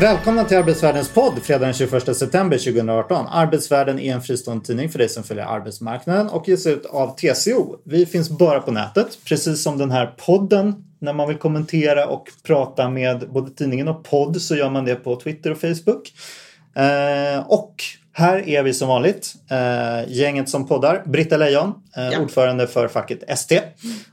Välkomna till Arbetsvärldens podd fredag den 21 september 2018. Arbetsvärlden är en fristående tidning för dig som följer arbetsmarknaden och ges ut av TCO. Vi finns bara på nätet, precis som den här podden. När man vill kommentera och prata med både tidningen och podd så gör man det på Twitter och Facebook. Eh, och här är vi som vanligt, eh, gänget som poddar. Britta Lejon, eh, ja. ordförande för facket ST.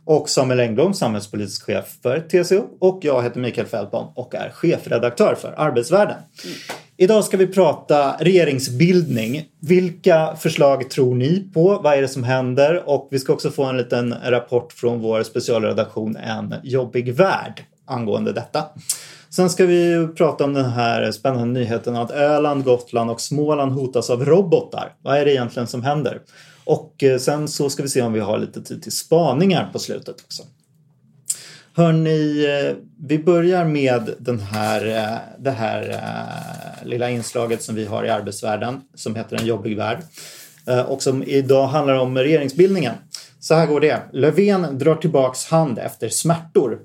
Och Samuel Engblom, samhällspolitisk chef för TCO. Och jag heter Mikael Feldbaum och är chefredaktör för Arbetsvärlden. Mm. Idag ska vi prata regeringsbildning. Vilka förslag tror ni på? Vad är det som händer? Och vi ska också få en liten rapport från vår specialredaktion En jobbig värld angående detta. Sen ska vi prata om den här spännande nyheten att Öland, Gotland och Småland hotas av robotar. Vad är det egentligen som händer? Och eh, sen så ska vi se om vi har lite tid till spaningar på slutet också. Hörni, eh, vi börjar med den här, eh, det här lilla inslaget som vi har i arbetsvärlden som heter En jobbig värld och som idag handlar om regeringsbildningen. Så här går det. Löfven drar tillbaks hand efter smärtor.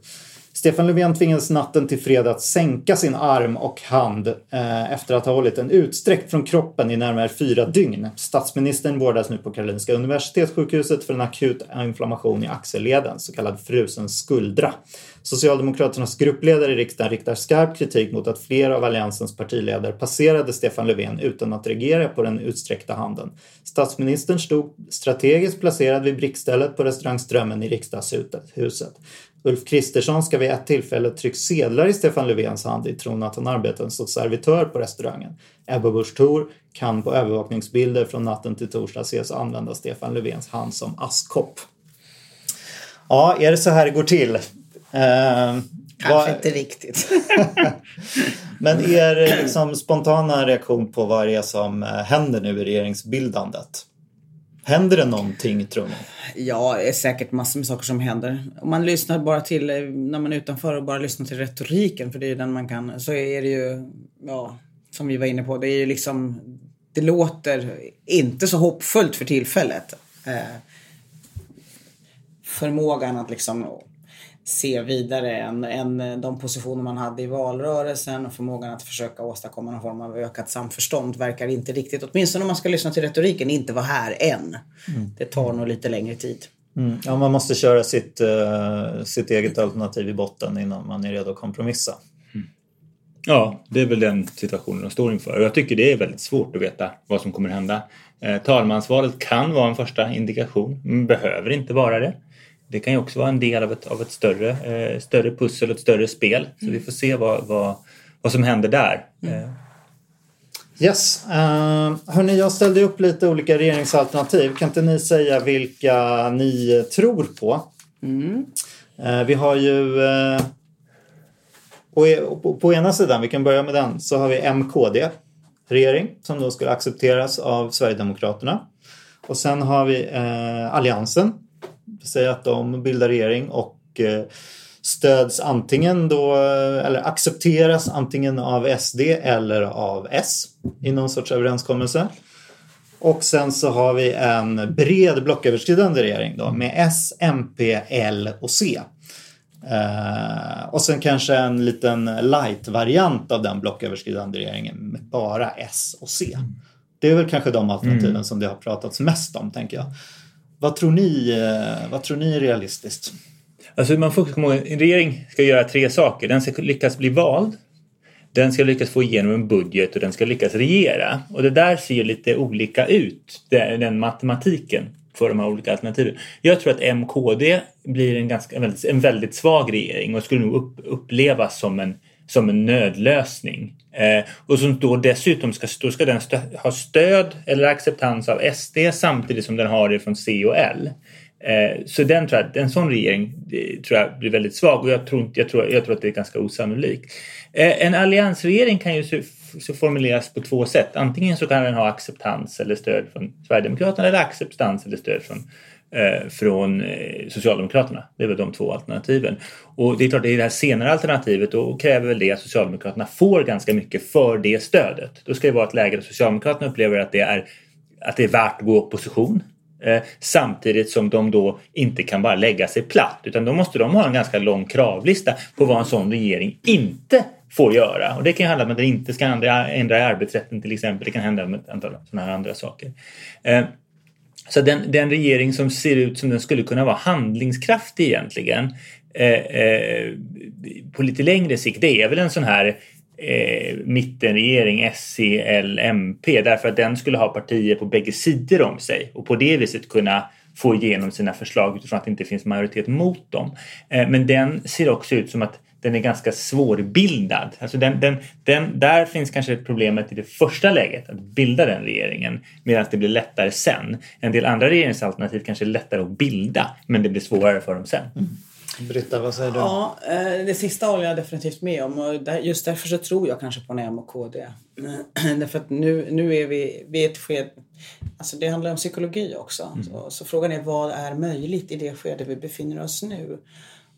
Stefan Löfven tvingades natten till fredag att sänka sin arm och hand eh, efter att ha hållit den utsträckt från kroppen i närmare fyra dygn. Statsministern vårdas nu på Karolinska Universitetssjukhuset för en akut inflammation i axelleden, så kallad frusen skuldra. Socialdemokraternas gruppledare i riksdagen riktar skarp kritik mot att flera av alliansens partiledare passerade Stefan Löfven utan att reagera på den utsträckta handen. Statsministern stod strategiskt placerad vid brickstället på restaurang Strömmen i riksdagshuset. Ulf Kristersson ska vid ett tillfälle tryckt sedlar i Stefan Löfvens hand i tron att han arbetade som servitör på restaurangen. Ebba Busch Thor kan på övervakningsbilder från natten till torsdag ses använda Stefan Löfvens hand som askkopp. Ja, är det så här det går till? Eh, Kanske vad... inte riktigt. Men er liksom spontana reaktion på vad det är som eh, händer nu i regeringsbildandet? Händer det någonting tror ni? Ja, det är säkert massor med saker som händer. Om man lyssnar bara till, eh, när man är utanför och bara lyssnar till retoriken, för det är den man kan, så är det ju, ja, som vi var inne på, det är ju liksom, det låter inte så hoppfullt för tillfället. Eh, förmågan att liksom se vidare än, än de positioner man hade i valrörelsen och förmågan att försöka åstadkomma någon form av ökat samförstånd verkar inte riktigt, åtminstone om man ska lyssna till retoriken, inte vara här än. Mm. Det tar nog lite längre tid. Mm. Ja, man måste köra sitt, uh, sitt eget alternativ i botten innan man är redo att kompromissa. Mm. Ja, det är väl den situationen de står inför och jag tycker det är väldigt svårt att veta vad som kommer hända. Eh, talmansvalet kan vara en första indikation, men behöver inte vara det. Det kan ju också vara en del av ett, av ett större, eh, större pussel och ett större spel. Så mm. vi får se vad, vad, vad som händer där. Mm. Eh. Yes. Uh, hörni, jag ställde upp lite olika regeringsalternativ. Kan inte ni säga vilka ni tror på? Mm. Uh, vi har ju uh, på, på, på, ena sidan, vi kan börja med den, så har vi MKD regering som då skulle accepteras av Sverigedemokraterna. Och sen har vi Alliansen säga att de bildar regering och eh, stöds antingen då, eller accepteras antingen av SD eller av S i någon sorts överenskommelse. Och sen så har vi en bred blocköverskridande regering då med S, MP, L och C. Uh, och sen kanske en liten light-variant av den blocköverskridande regeringen med bara S och C. Det är väl kanske de alternativen mm. som det har pratats mest om, tänker jag. Vad tror ni, eh, vad tror ni är realistiskt? Alltså man får komma ihåg, en regering ska göra tre saker. Den ska lyckas bli vald, den ska lyckas få igenom en budget och den ska lyckas regera. Och det där ser lite olika ut, den matematiken för de här olika alternativen. Jag tror att MKD blir en, ganska, en, väldigt, en väldigt svag regering och skulle nog upp, upplevas som en, som en nödlösning. Eh, och som då dessutom ska, då ska den stö ha stöd eller acceptans av SD samtidigt som den har det från C och L. Eh, så den tror jag, en sån regering tror jag blir väldigt svag och jag tror, inte, jag tror, jag tror att det är ganska osannolikt. Eh, en alliansregering kan ju så, så formuleras på två sätt. Antingen så kan den ha acceptans eller stöd från Sverigedemokraterna eller acceptans eller stöd från eh, Eh, från eh, Socialdemokraterna. Det är väl de två alternativen. Och det är klart, i det här senare alternativet då kräver väl det att Socialdemokraterna får ganska mycket för det stödet. Då ska det vara ett läge där Socialdemokraterna upplever att det är, att det är värt att gå i opposition. Eh, samtidigt som de då inte kan bara lägga sig platt utan då måste de ha en ganska lång kravlista på vad en sån regering inte får göra. Och det kan handla om att den inte ska ändra, ändra i arbetsrätten till exempel. Det kan hända med ett antal sådana här andra saker. Eh, så den, den regering som ser ut som den skulle kunna vara handlingskraftig egentligen eh, eh, på lite längre sikt det är väl en sån här eh, mittenregering, S, C, L, MP därför att den skulle ha partier på bägge sidor om sig och på det viset kunna få igenom sina förslag utifrån att det inte finns majoritet mot dem. Eh, men den ser också ut som att den är ganska svårbildad. Alltså den, den, den, där finns kanske problemet i det första läget, att bilda den regeringen, medan det blir lättare sen. En del andra regeringsalternativ kanske är lättare att bilda, men det blir svårare för dem sen. Mm. Britta, vad säger du? Ja, eh, det sista håller jag definitivt med om och just därför så tror jag kanske på en M och KD. Därför att nu, nu är vi vid ett skede, alltså det handlar om psykologi också. Mm. Så, så, frågan är vad är möjligt i det skede vi befinner oss nu?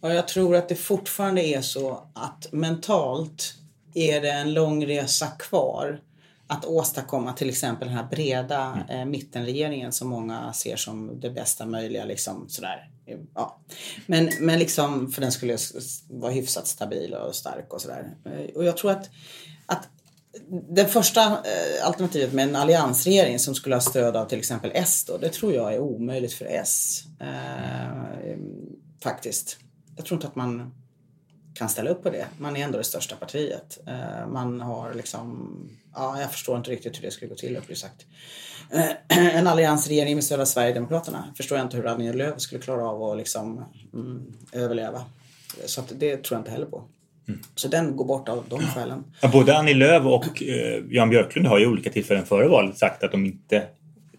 Och jag tror att det fortfarande är så att mentalt är det en lång resa kvar att åstadkomma till exempel den här breda mm. eh, mittenregeringen som många ser som det bästa möjliga. Liksom, sådär. Ja. Men, men liksom för den skulle vara hyfsat stabil och stark och sådär. Eh, och jag tror att, att det första eh, alternativet med en alliansregering som skulle ha stöd av till exempel S då, det tror jag är omöjligt för S. Eh, faktiskt jag tror inte att man kan ställa upp på det. Man är ändå det största partiet. Eh, man har liksom, ja jag förstår inte riktigt hur det skulle gå till uppriktigt sagt. Eh, en alliansregering med stöd av Sverigedemokraterna förstår jag inte hur Annie Lööf skulle klara av att liksom mm, överleva. Så det tror jag inte heller på. Mm. Så den går bort av de skälen. Ja, både Annie Lööf och eh, Jan Björklund har ju olika tillfällen före valet sagt att de inte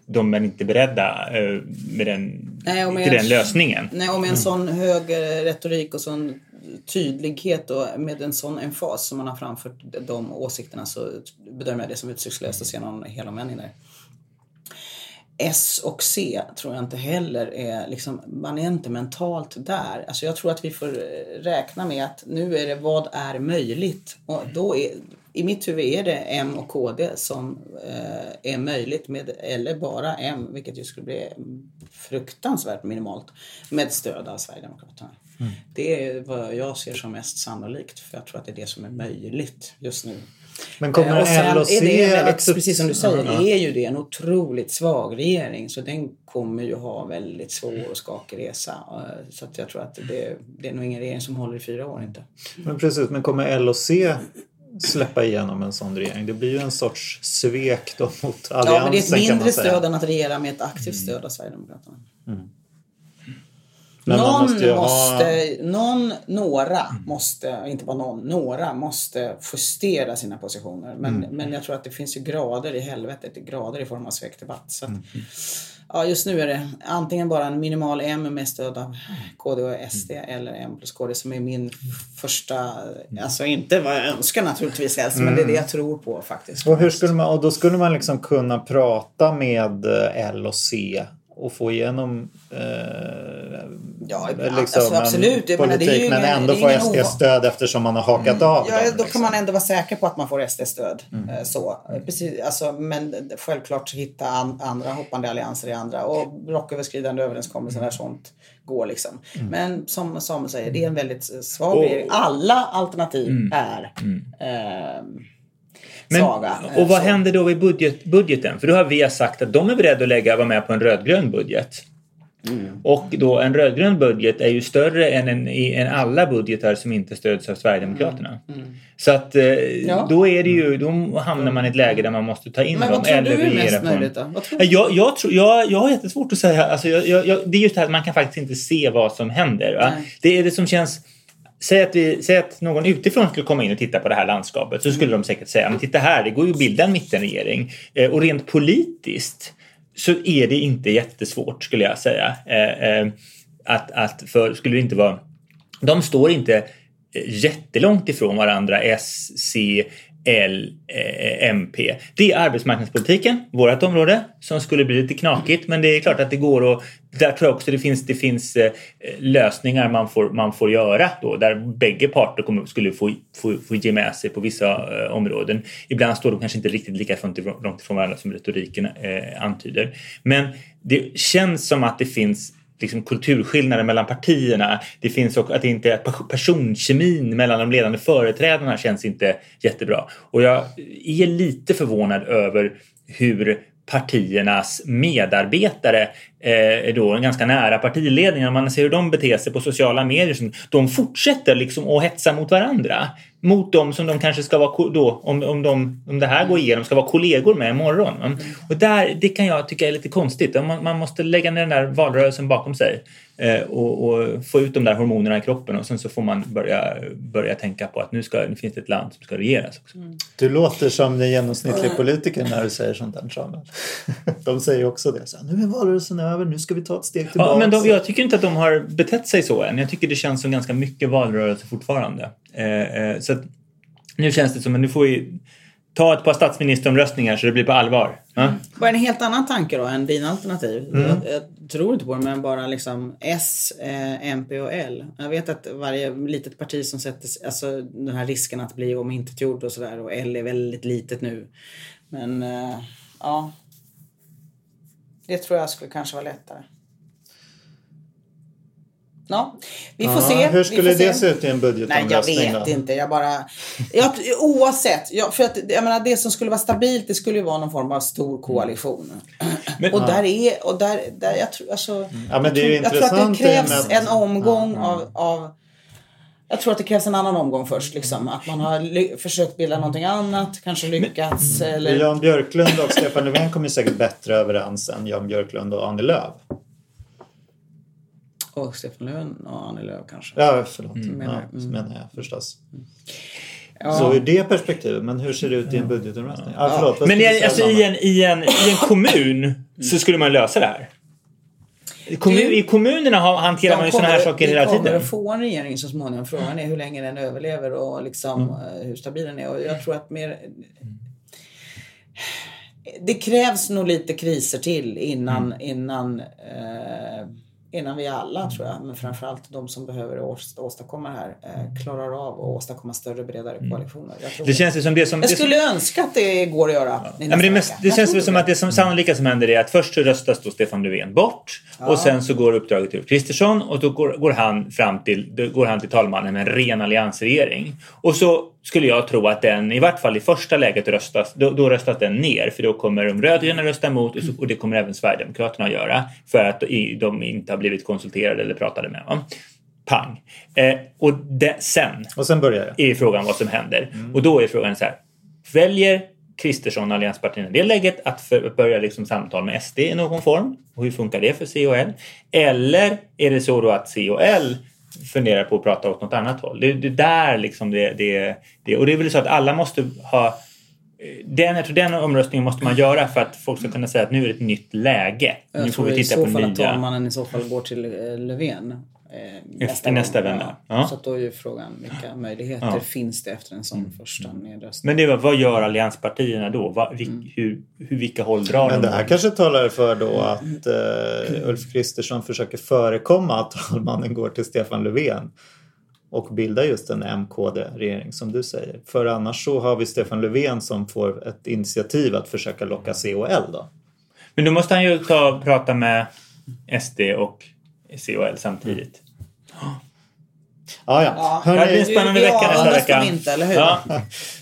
de är inte beredda eh, med den, nej, med till den lösningen. Nej, och med en sån hög retorik och sån tydlighet och med en sån emfas som man har framfört de åsikterna så bedömer jag det som utsiktslöst att se någon helomvändning där. S och C tror jag inte heller är, liksom, man är inte mentalt där. Alltså jag tror att vi får räkna med att nu är det vad är möjligt? Och då är, i mitt huvud är det M och KD som eh, är möjligt med, eller bara M, vilket ju skulle bli fruktansvärt minimalt, med stöd av Sverigedemokraterna. Mm. Det är vad jag ser som mest sannolikt, för jag tror att det är det som är möjligt just nu. Men kommer eh, L och C väldigt, Precis som du säger, mm. är ju det en otroligt svag regering så den kommer ju ha väldigt svår och skakig resa. Eh, så att jag tror att det, det är nog ingen regering som håller i fyra år inte. Men precis, men kommer L och C släppa igenom en sån regering. Det blir ju en sorts svek då mot alliansen Ja, men det är ett mindre stöd än att regera med ett aktivt stöd av Sverigedemokraterna. Mm. någon måste, måste ha... någon, några måste, inte bara någon, några måste justera sina positioner. Men, mm. men jag tror att det finns ju grader i helvetet, grader i form av svekdebatt. Så att, mm. Ja, just nu är det antingen bara en minimal M med stöd av KD och SD mm. eller M plus KD som är min första, alltså inte vad jag önskar naturligtvis helst, mm. men det är det jag tror på faktiskt. Och, hur skulle man, och då skulle man liksom kunna prata med eh, L och C och få igenom eh, ja, liksom alltså, absolut. en politik men, men ändå få SD-stöd eftersom man har hakat mm. av Ja, dem, då liksom. kan man ändå vara säker på att man får SD-stöd. Mm. Eh, så. Precis, alltså, men självklart hitta an, andra hoppande allianser i andra och blocköverskridande överenskommelser mm. där sånt går. Liksom. Mm. Men som Samuel säger, det är en väldigt svag regering. Alla alternativ mm. är eh, men, svaga. Och vad så. händer då i budget, budgeten? För då har vi sagt att de är beredda att lägga, vara med på en rödgrön budget. Mm. Och då en rödgrön budget är ju större än, en, än alla budgetar som inte stöds av Sverigedemokraterna. Mm. Mm. Så att eh, ja. då är det ju, då hamnar man i ett läge där man måste ta in Men dem. Men vad tror du är mest möjligt då? Jag, jag, tror, jag, jag har jättesvårt att säga. Alltså, jag, jag, det är just det här att man kan faktiskt inte se vad som händer. Det är det som känns Säg att, vi, säg att någon utifrån skulle komma in och titta på det här landskapet så skulle de säkert säga men titta här, det går ju att bilda en mittenregering. Eh, och rent politiskt så är det inte jättesvårt skulle jag säga. Eh, eh, att, att för skulle det inte vara... De står inte jättelångt ifrån varandra, S, C, L, eh, MP. Det är arbetsmarknadspolitiken, vårt område, som skulle bli lite knakigt. Men det är klart att det går och där tror jag också det finns, det finns eh, lösningar man får, man får göra då, där bägge parter kommer, skulle få, få, få ge med sig på vissa eh, områden. Ibland står de kanske inte riktigt lika långt ifrån varandra som retoriken eh, antyder. Men det känns som att det finns liksom kulturskillnader mellan partierna. Det finns också att det inte personkemin mellan de ledande företrädarna känns inte jättebra. Och jag är lite förvånad över hur partiernas medarbetare eh, då ganska nära partiledningen, om man ser hur de beter sig på sociala medier, de fortsätter liksom att hetsa mot varandra. Mot dem som de kanske ska vara, då, om, om, de, om det här går igenom, ska vara kollegor med imorgon. Mm. Och där, det kan jag tycka är lite konstigt. Man, man måste lägga ner den där valrörelsen bakom sig eh, och, och, få ut de där hormonerna i kroppen och sen så får man börja, börja tänka på att nu, ska, nu finns det ett land som ska regeras. Också. Mm. Du låter som den genomsnittliga politikern när du säger sånt där Samuel. De säger också det. Så här, nu är valrörelsen över, nu ska vi ta ett steg tillbaka. Ja, men de, jag tycker inte att de har betett sig så än. Jag tycker det känns som ganska mycket valrörelse fortfarande. Eh, eh, så att, nu känns det som att nu får vi ta ett par statsministeromröstningar så det blir på allvar. Mm. Bara en helt annan tanke då än din alternativ. Mm. Jag, jag, tror inte på det men bara liksom S, eh, MP och L. Jag vet att varje litet parti som sätter alltså den här risken att bli omintetgjord och sådär och L är väldigt litet nu. Men eh, ja. Det tror jag skulle kanske vara lättare. Ja, vi får ja, se. Hur skulle det se ut i en budgetomröstning? Nej, jag vet då? inte. Jag bara... Jag, oavsett. Jag, för att, jag menar, det som skulle vara stabilt det skulle ju vara någon form av stor koalition. Men, och, ja. där är, och där där jag tror... Alltså, ja, men det är jag, tror att det krävs en omgång av, av jag tror att det krävs en annan omgång först. Liksom. Att man har försökt bilda någonting annat, kanske lyckats. Men, eller... Jan Björklund och Stefan Löfven kommer säkert bättre överens än Jan Björklund och Annie Lööf. Och Stefan Löfven och Annie Lööf kanske. Ja, förlåt. Mm. Ja, så mm. menar jag förstås. Ja. Så ur det perspektivet, men hur ser det ut i en budgetomröstning? Ja. Ah, förlåt, men i, alltså, i, en, i, en, i en kommun så skulle man lösa det här? Kommun, I kommunerna hanterar man ju sådana här saker hela tiden. Vi kommer att få en regering så småningom. Frågan är hur länge den överlever och liksom, mm. Eh, hur stabil den är. Och jag tror att mer... Det krävs nog lite kriser till innan, mm. innan eh, innan vi alla tror jag, men framförallt de som behöver åstadkomma det här eh, klarar av att åstadkomma större, bredare mm. koalitioner. Jag, det känns som det som, jag skulle som, önska att det går att göra. Ja. Men det, mest, det känns väl som att det som sannolika som händer är att först så röstas då Stefan Löfven bort ja. och sen så går uppdraget till Kristersson och då går, går, han fram till, går han till talmannen med en ren alliansregering. Och så skulle jag tro att den, i vart fall i första läget röstas, då, då röstas den ner för då kommer de rödgröna rösta emot och, det kommer även Sverigedemokraterna att göra för att de inte har blivit konsulterade eller pratade med. Va? Pang! Eh, och det, sen, och sen börjar är frågan vad som händer. Mm. Och då är frågan så här. Väljer Kristersson och allianspartierna det läget att för, börja liksom samtal med SD i någon form? Och hur funkar det för C och L? Eller är det så då att C och L funderar på att prata åt något annat håll. Det, det där liksom det, det, det, Och det är väl så att alla måste ha den, jag tror den omröstningen måste man göra för att folk ska kunna säga att nu är det ett nytt läge. Jag nu får vi titta på nya. Jag tror i så fall att talmannen i så fall går till eh, Löfven eh, nästa, nästa vända. Ja. Så då är ju frågan vilka möjligheter ja. finns det efter en sån mm. första nedröstning? Men det var, vad gör allianspartierna då? Va, vi, mm. hur, hur, vilka håll drar Men de? det här kanske talar för då att uh, Ulf Kristersson försöker förekomma att talmannen går till Stefan Löfven och bildar just en MKD-regering som du säger. För annars så har vi Stefan Löfven som får ett initiativ att försöka locka C och L då. Men då måste han ju ta, prata med SD och COL samtidigt. Ja, ja. Hörrni, det blir en spännande vecka nästa vecka. Inte, eller hur? Ja.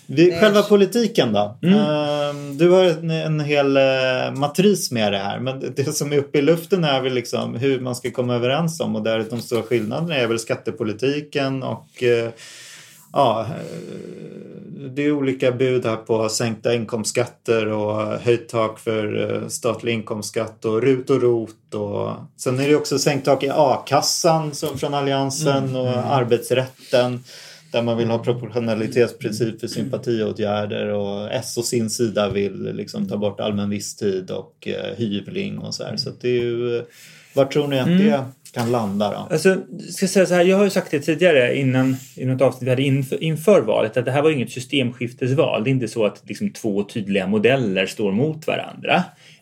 Vi, själva politiken då. Mm. Ehm, du har en, en hel eh, matris med det här. Men det som är uppe i luften är väl liksom hur man ska komma överens om. Och där de stora skillnaderna är väl skattepolitiken och eh, ja, det är olika bud här på sänkta inkomstskatter och höjt tak för eh, statlig inkomstskatt och RUT och ROT. Och sen är det också sänkt tak i a-kassan som från Alliansen mm. och mm. arbetsrätten. Där man vill ha proportionalitetsprincip för sympatiåtgärder och S och sin sida vill liksom ta bort allmän visstid och eh, hyvling och så här. Så det är ju, var tror ni att det kan landa då? Alltså, ska jag säga så här, jag har ju sagt det tidigare innan i något avsnitt vi hade inför, inför valet att det här var inget systemskiftesval. Det är inte så att liksom två tydliga modeller står mot varandra.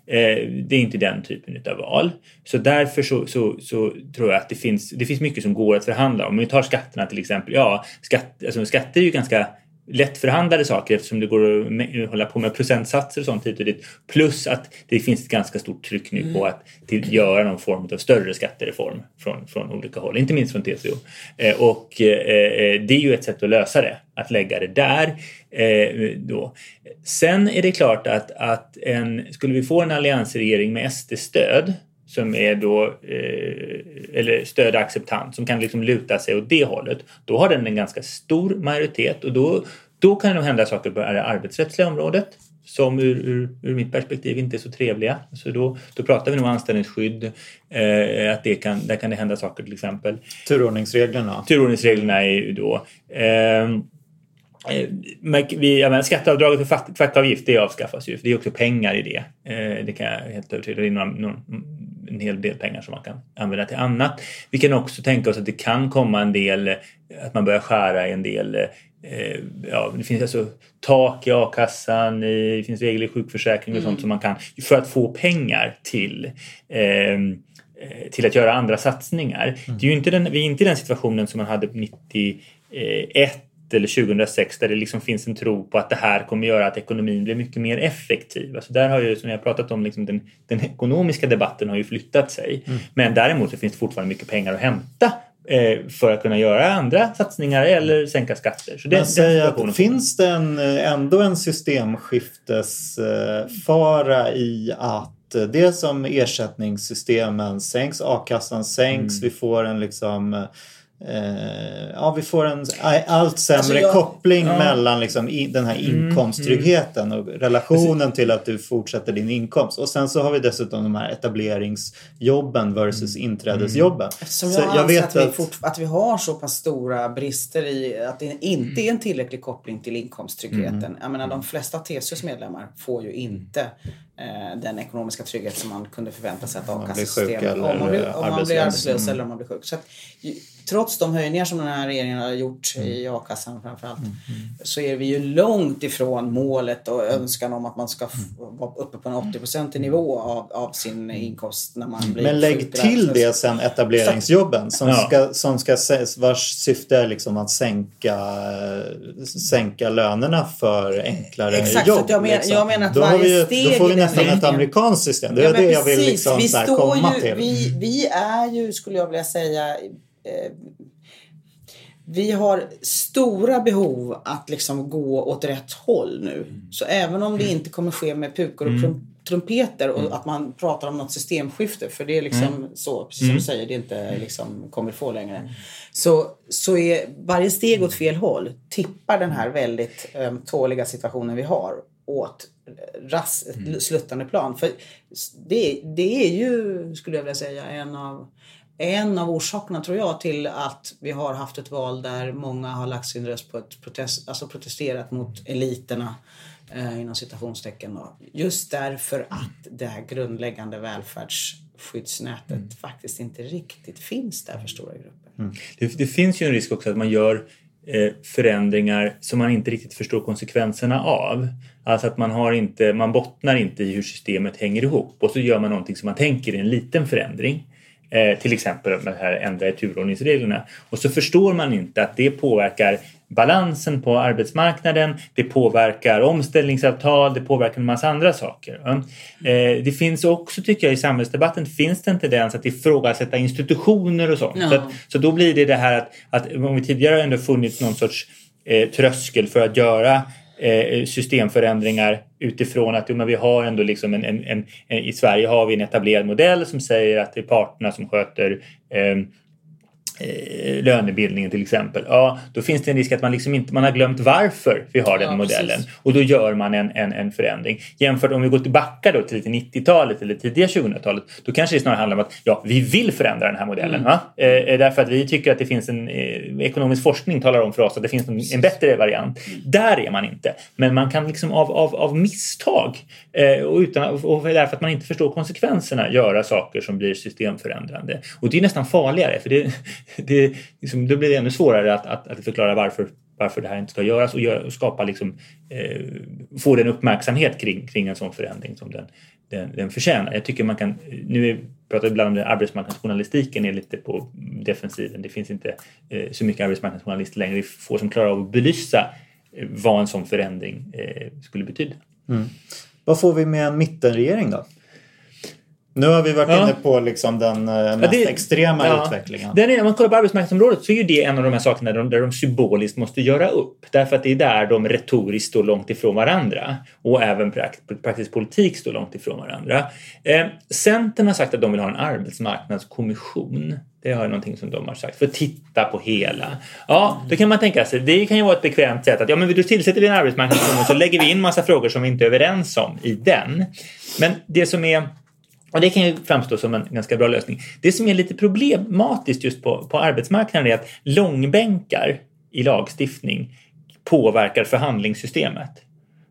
Eh, det är inte den typen av val. Så därför så, så, så, tror jag att det finns, det finns mycket som går att förhandla om. Om vi tar skatterna till exempel. Ja, skatt, alltså skatter är ju ganska lättförhandlade saker eftersom det går att hålla på med procentsatser och sånt hit och dit. Plus att det finns ett ganska stort tryck nu på att till, göra någon form av större skattereform från, från olika håll, inte minst från TCO. Eh, och eh, det är ju ett sätt att lösa det, att lägga det där. Eh, då. Sen är det klart att, att en, skulle vi få en alliansregering med SD-stöd som är då, eh, eller stöd och acceptans, som kan liksom luta sig åt det hållet, då har den en ganska stor majoritet och då, då kan det nog hända saker på det arbetsrättsliga området som ur, ur, ur mitt perspektiv inte är så trevliga. Så då, då pratar vi nog anställningsskydd, eh, att det kan, där kan det hända saker till exempel. Turordningsreglerna. Turordningsreglerna är ju då ehm, Eh, vi, ja, men skatteavdraget för fack- fackavgift det avskaffas ju. För det är också pengar i det. Eh, det kan jag helt övertyga. Det är några, någon, en hel del pengar som man kan använda till annat. Vi kan också tänka oss att det kan komma en del, att man börjar skära i en del eh, ja, det finns alltså tak i a-kassan, det finns regler i sjukförsäkring och sånt som man kan för att få pengar till ehm, eh, till att göra andra satsningar. Det är inte den, vi är inte i den situationen som man hade 91 eller 2006 där det liksom finns en tro på att det här kommer göra att ekonomin blir mycket mer effektiv. Alltså där har ju, som jag har pratat om, liksom den, den ekonomiska debatten har ju flyttat sig. Men däremot så finns det fortfarande mycket pengar att hämta eh, för att kunna göra andra satsningar eller sänka skatter. Så den- Men säg att finns det en, eh, ändå en systemskiftesfara i att eh, det som ersättningssystemen sänks, a-kassan sänks, Mm. vi får en liksom eh, ja, vi får en allt sämre Alltså, jag- koppling ja. mellan liksom den här Mm, inkomsttryggheten och relationen till att du fortsätter din inkomst. Och sen så har vi dessutom de här etableringsjobben versus Mm. inträdesjobben. Eftersom Så jag, anser att, vi fort, att vi har så pass stora brister i att det inte är en tillräcklig koppling till inkomsttryggheten. Mm. Jag menar de flesta TCOs medlemmar får ju inte eh, den ekonomiska trygghet som man kunde förvänta sig att a-kassesystemet... Om man blir, om man blir arbetslös. Mm. eller om man blir sjuk. Så att, trots de höjningar som den här regeringen har gjort Mm. i a-kassan framförallt så är vi ju långt ifrån målet och önskan om att man ska Mm. vara uppe på en 80-procentig nivå av, av sin inkomst när man blir Men lägg till det sen etableringsjobben som Ja. ska, som ska, vars syfte är liksom att sänka, sänka lönerna för enklare Exakt, jobb. att jag men- liksom. jag menar att varje steg nästan ett amerikanskt system. Det är Ja, det jag vill liksom vi så här komma ju, till. Vi, vi är ju, skulle jag vilja säga, eh, vi har stora behov att liksom gå åt rätt håll nu. Så även om det inte kommer ske med pukor och trum- trumpeter och att man pratar om något systemskifte, för det är liksom så, precis som du säger, det är inte liksom kommer få längre. Så, så är varje steg åt fel håll tippar den här väldigt eh, tåliga situationen vi har åt ras, ett sluttande plan. För det, det är ju, skulle jag vilja säga, en av en av orsakerna tror jag till att vi har haft ett val där många har lagt sin röst på ett protest, alltså protesterat mot eliterna eh, inom citationstecken. Då. Just därför att det här grundläggande välfärdsskyddsnätet faktiskt inte riktigt finns där för stora grupper. Det, det finns ju en risk också att man gör Eh, förändringar som man inte riktigt förstår konsekvenserna av. Alltså att man, har inte, man bottnar inte i hur systemet hänger ihop och så gör man någonting som man tänker är en liten förändring. Eh, till exempel med det här ändra i turordningsreglerna. Och så förstår man inte att det påverkar balansen på arbetsmarknaden, det påverkar omställningsavtal, det påverkar en massa andra saker. Eh, det finns också, tycker jag, i samhällsdebatten finns det en tendens att ifrågasätta institutioner och sånt. Ja. Så, att, så då blir det det här att, att om vi tidigare ändå funnits någon sorts eh, tröskel för att göra eh, systemförändringar utifrån att jo, men vi har ändå liksom en, en, en, en, i Sverige har vi en etablerad modell som säger att det är parterna som sköter eh, eh, lönebildningen till exempel, ja då finns det en risk att man liksom inte man har glömt varför vi har den Ja, modellen precis. och då gör man en, en, en förändring. Jämfört om vi går tillbaka då till 90-talet eller tidiga 2000-talet då kanske det snarare handlar om att ja, vi vill förändra den här modellen. Va? Eh, därför att vi tycker att det finns en eh, ekonomisk forskning talar om för oss att det finns en, en bättre variant. Där är man inte. Men man kan liksom av, av, av misstag eh, och, utan, och därför att man inte förstår konsekvenserna göra saker som blir systemförändrande. Och det är nästan farligare för det, det, liksom, då blir det ännu svårare att, att, att förklara varför varför det här inte ska göras och, gör, och skapa liksom, eh, få den uppmärksamhet kring, kring en sån förändring som den, den, den förtjänar. Jag tycker man kan, nu är, pratar vi ibland om det, arbetsmarknadsjournalistiken är lite på defensiven. Det finns inte eh, så mycket arbetsmarknadsjournalister längre. Det är få som klarar av att belysa eh, vad en sån förändring eh, skulle betyda. Mm. Vad får vi med en mittenregering då? Nu har vi varit Ja. inne på liksom den eh, mest det- extrema ja. utvecklingen. Den är, om man kollar på arbetsmarknadsområdet så är ju det en av de här sakerna där de, där de symboliskt måste göra upp. Därför att det är där de retoriskt står långt ifrån varandra. Och även prakt, praktisk politik står långt ifrån varandra. Eh, Centern har sagt att de vill ha en arbetsmarknadskommission. Det har någonting som de har sagt. För att titta på hela. Ja, då kan man tänka sig, det kan ju vara ett bekvämt sätt att ja, men då tillsätter vi en arbetsmarknadskommission så lägger vi in massa frågor som vi inte är överens om i den. Men det som är och det kan ju framstå som en ganska bra lösning. Det som är lite problematiskt just på, på arbetsmarknaden är att långbänkar i lagstiftning påverkar förhandlingssystemet.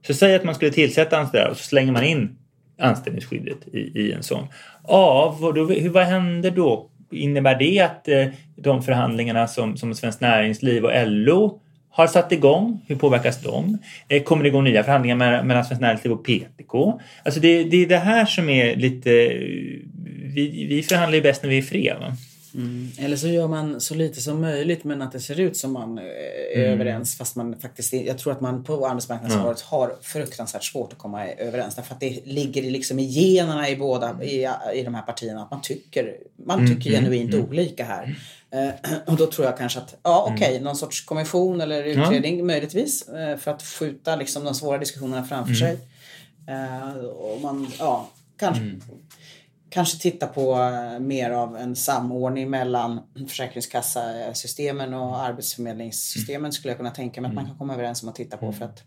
Så säg att man skulle tillsätta anställda och så slänger man in anställningsskyddet i, i en sån. Ja, vad, då, hur, vad händer då? Innebär det att eh, de förhandlingarna som, som Svenskt Näringsliv och LO har satt igång, hur påverkas de? Eh, Kommer det gå nya förhandlingar mellan, Svenskt Näringsliv och PTK? Alltså det, det är det här som är lite... Vi, vi förhandlar ju bäst när vi är fred. Va? Eller så gör man så lite som möjligt men att det ser ut som man eh, är Mm. överens fast man faktiskt Jag tror att man på arbetsmarknadsområdet har fruktansvärt svårt att komma överens därför att det ligger i liksom i generna i båda i, i de här partierna att man tycker man Mm, tycker genuint olika här. Eh, och då tror jag kanske att ja Mm. okej någon sorts kommission eller utredning möjligtvis eh, för att skjuta liksom de svåra diskussionerna framför Mm. sig. Eh, och man, ja, kanske Mm. kanske titta på mer av en samordning mellan Försäkringskassasystemen och Arbetsförmedlingssystemen skulle jag kunna tänka mig att man kan komma överens om att titta på för att